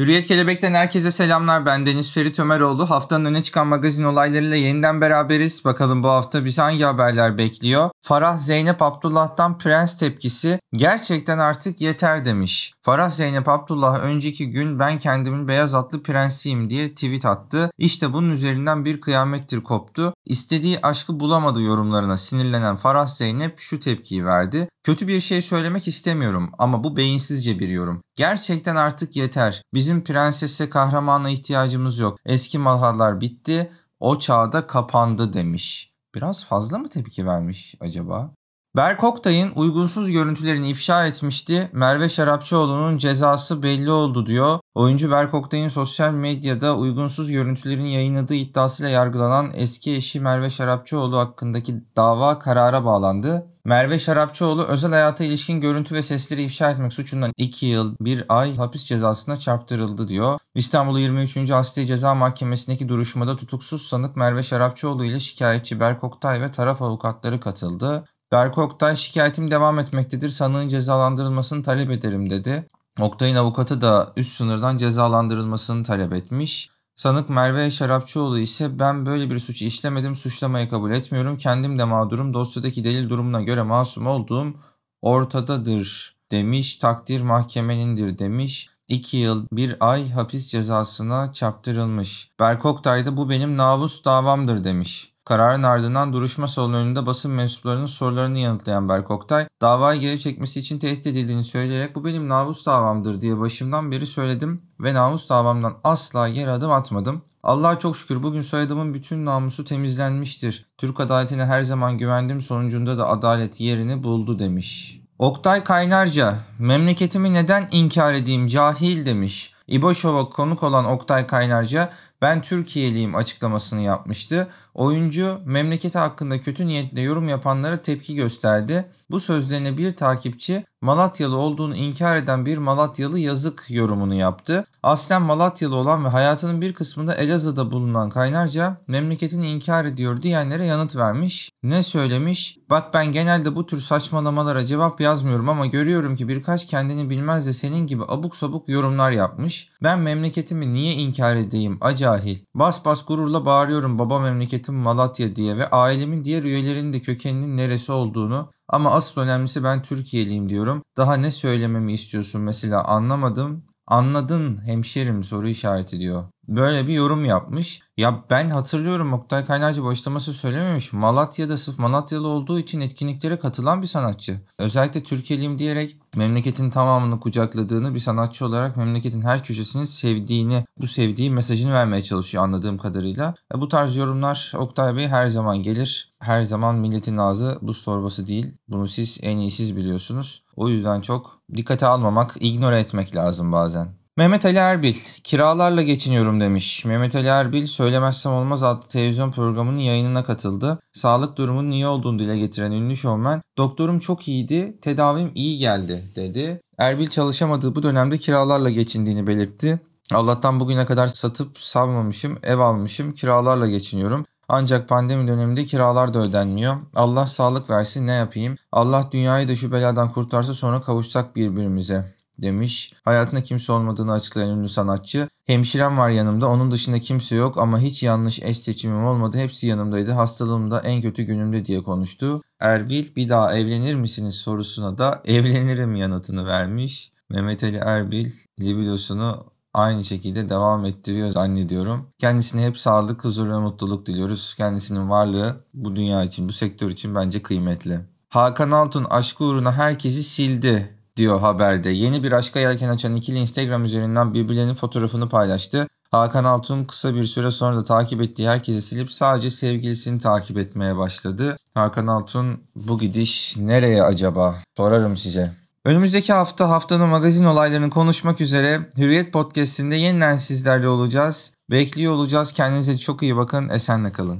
Hürriyet Kelebek'ten herkese selamlar. Ben Deniz Ferit Ömeroğlu. Haftanın öne çıkan magazin olaylarıyla yeniden beraberiz. Bakalım bu hafta bizi hangi haberler bekliyor? Farah Zeynep Abdullah'tan prens tepkisi gerçekten artık yeter demiş. Farah Zeynep Abdullah önceki gün ben kendimin beyaz atlı prensiyim diye tweet attı. İşte bunun üzerinden bir kıyamettir koptu. İstediği aşkı bulamadı yorumlarına sinirlenen Farah Zeynep şu tepkiyi verdi. Kötü bir şey söylemek istemiyorum ama bu beyinsizce bir yorum. Gerçekten artık yeter. Bizim prensese kahramana ihtiyacımız yok. Eski malhalar bitti. O çağda kapandı demiş. Biraz fazla mı tepki vermiş acaba? Berk Oktay'ın uygunsuz görüntülerini ifşa etmişti. Merve Şarapçıoğlu'nun cezası belli oldu diyor. Oyuncu Berk Oktay'ın sosyal medyada uygunsuz görüntülerini yayınladığı iddiasıyla yargılanan eski eşi Merve Şarapçıoğlu hakkındaki dava karara bağlandı. Merve Şarapçıoğlu özel hayata ilişkin görüntü ve sesleri ifşa etmek suçundan 2 yıl 1 ay hapis cezasına çarptırıldı diyor. İstanbul 23. Asliye Ceza Mahkemesi'ndeki duruşmada tutuksuz sanık Merve Şarapçıoğlu ile şikayetçi Berk Oktay ve taraf avukatları katıldı. Berk Oktay şikayetim devam etmektedir. Sanığın cezalandırılmasını talep ederim dedi. Oktay'ın avukatı da üst sınırdan cezalandırılmasını talep etmiş. Sanık Merve Şarapçıoğlu ise ben böyle bir suç işlemedim, suçlamayı kabul etmiyorum. Kendim de mağdurum, dosyadaki delil durumuna göre masum olduğum ortadadır demiş. Takdir mahkemenindir demiş. 2 yıl 1 ay hapis cezasına çarptırılmış. Berk Oktay da bu benim namus davamdır demiş. Kararın ardından duruşma salonu önünde basın mensuplarının sorularını yanıtlayan Berk Oktay, davayı geri çekmesi için tehdit edildiğini söyleyerek bu benim namus davamdır diye başımdan beri söyledim ve namus davamdan asla geri adım atmadım. Allah'a çok şükür bugün soyadımın bütün namusu temizlenmiştir. Türk adaletine her zaman güvendim sonucunda da adalet yerini buldu demiş. Oktay Kaynarca, memleketimi neden inkar edeyim cahil demiş. İbo Show'a konuk olan Oktay Kaynarca, ben Türkiye'liyim açıklamasını yapmıştı. Oyuncu memleketi hakkında kötü niyetle yorum yapanlara tepki gösterdi. Bu sözlerine bir takipçi Malatyalı olduğunu inkar eden bir Malatyalı yazık yorumunu yaptı. Aslen Malatyalı olan ve hayatının bir kısmında Elazığ'da bulunan Kaynarca memleketini inkar ediyor diyenlere yanıt vermiş. Ne söylemiş? Bak ben genelde bu tür saçmalamalara cevap yazmıyorum ama görüyorum ki birkaç kendini bilmez de senin gibi abuk sabuk yorumlar yapmış. Ben memleketimi niye inkar edeyim acahil. Bas bas gururla bağırıyorum baba memleketim Malatya diye ve ailemin diğer üyelerinin de kökeninin neresi olduğunu ama asıl önemlisi ben Türkiye'liyim diyorum. Daha ne söylememi istiyorsun mesela anlamadım. Anladın hemşerim soru işareti diyor. Böyle bir yorum yapmış. Ya ben hatırlıyorum Oktay Kaynarca başlaması söylememiş. Malatya'da sırf Malatyalı olduğu için etkinliklere katılan bir sanatçı. Özellikle Türkiye'liyim diyerek memleketin tamamını kucakladığını bir sanatçı olarak memleketin her köşesini sevdiğini, bu sevdiği mesajını vermeye çalışıyor anladığım kadarıyla. E bu tarz yorumlar Oktay Bey her zaman gelir. Her zaman milletin ağzı buz torbası değil. Bunu siz en iyi siz biliyorsunuz. O yüzden çok dikkate almamak, ignore etmek lazım bazen. Mehmet Ali Erbil, kiralarla geçiniyorum demiş. Mehmet Ali Erbil, Söylemezsem Olmaz adlı televizyon programının yayınına katıldı. Sağlık durumunun iyi olduğunu dile getiren ünlü şovmen, doktorum çok iyiydi, tedavim iyi geldi dedi. Erbil çalışamadığı bu dönemde kiralarla geçindiğini belirtti. Allah'tan bugüne kadar satıp savmamışım, ev almışım, kiralarla geçiniyorum. Ancak pandemi döneminde kiralar da ödenmiyor. Allah sağlık versin ne yapayım? Allah dünyayı da şu beladan kurtarsa sonra kavuşsak birbirimize demiş. Hayatında kimse olmadığını açıklayan ünlü sanatçı. Hemşirem var yanımda onun dışında kimse yok ama hiç yanlış eş seçimim olmadı. Hepsi yanımdaydı. Hastalığımda en kötü günümde diye konuştu. Erbil bir daha evlenir misiniz sorusuna da evlenirim yanıtını vermiş. Mehmet Ali Erbil libidosunu aynı şekilde devam ettiriyor zannediyorum. Kendisine hep sağlık, huzur ve mutluluk diliyoruz. Kendisinin varlığı bu dünya için, bu sektör için bence kıymetli. Hakan Altun aşkı uğruna herkesi sildi diyor haberde. Yeni bir aşka yelken açan ikili Instagram üzerinden birbirlerinin fotoğrafını paylaştı. Hakan Altun kısa bir süre sonra da takip ettiği herkesi silip sadece sevgilisini takip etmeye başladı. Hakan Altun bu gidiş nereye acaba? Sorarım size. Önümüzdeki hafta haftanın magazin olaylarını konuşmak üzere Hürriyet Podcast'inde yeniden sizlerle olacağız. Bekliyor olacağız. Kendinize çok iyi bakın. Esenle kalın.